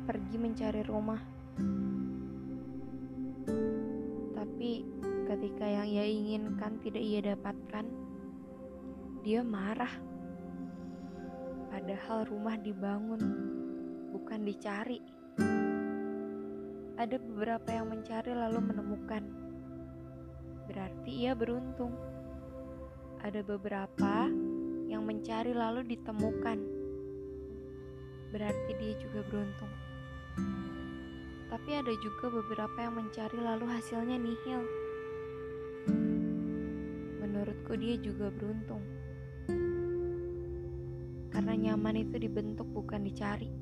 pergi mencari rumah. Tapi ketika yang ia inginkan tidak ia dapatkan, dia marah. Padahal rumah dibangun, bukan dicari. Ada beberapa yang mencari lalu menemukan. Berarti ia beruntung. Ada beberapa yang mencari lalu ditemukan. Berarti dia juga beruntung. Tapi ada juga beberapa yang mencari lalu hasilnya nihil. Menurutku dia juga beruntung. Karena nyaman itu dibentuk bukan dicari.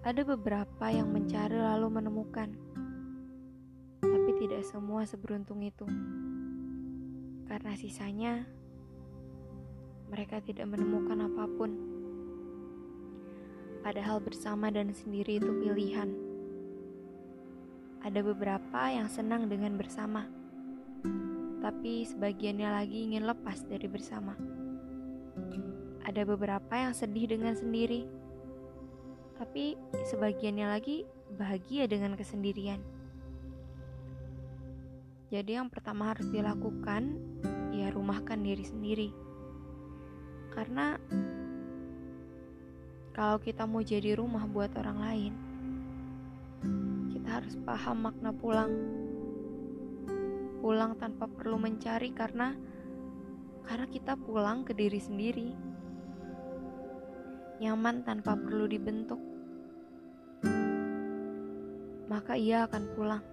Ada beberapa yang mencari lalu menemukan. Tapi tidak semua seberuntung itu. Karena sisanya mereka tidak menemukan apa pun. Padahal bersama dan sendiri itu pilihan. Ada beberapa yang senang dengan bersama, tapi sebagiannya lagi ingin lepas dari bersama. Ada beberapa yang sedih dengan sendiri, tapi sebagiannya lagi bahagia dengan kesendirian. Jadi, yang pertama harus dilakukan, ya, rumahkan diri sendiri karena kalau kita mau jadi rumah buat orang lain, kita harus paham makna pulang. Pulang tanpa perlu mencari karena karena kita pulang ke diri sendiri. Nyaman tanpa perlu dibentuk. Maka ia akan pulang.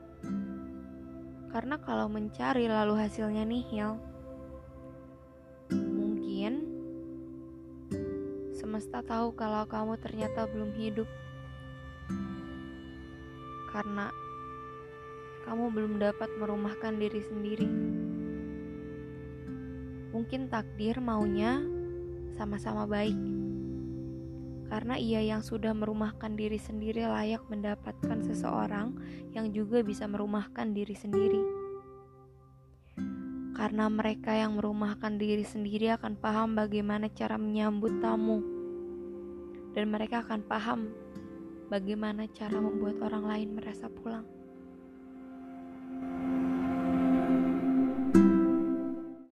Karena kalau mencari lalu hasilnya nihil, Semesta tahu kalau kamu ternyata belum hidup. Karena kamu belum dapat merumahkan diri sendiri. Mungkin takdir maunya sama-sama baik. Karena ia yang sudah merumahkan diri sendiri layak mendapatkan seseorang yang juga bisa merumahkan diri sendiri. Karena mereka yang merumahkan diri sendiri akan paham bagaimana cara menyambut tamu dan mereka akan paham bagaimana cara membuat orang lain merasa pulang.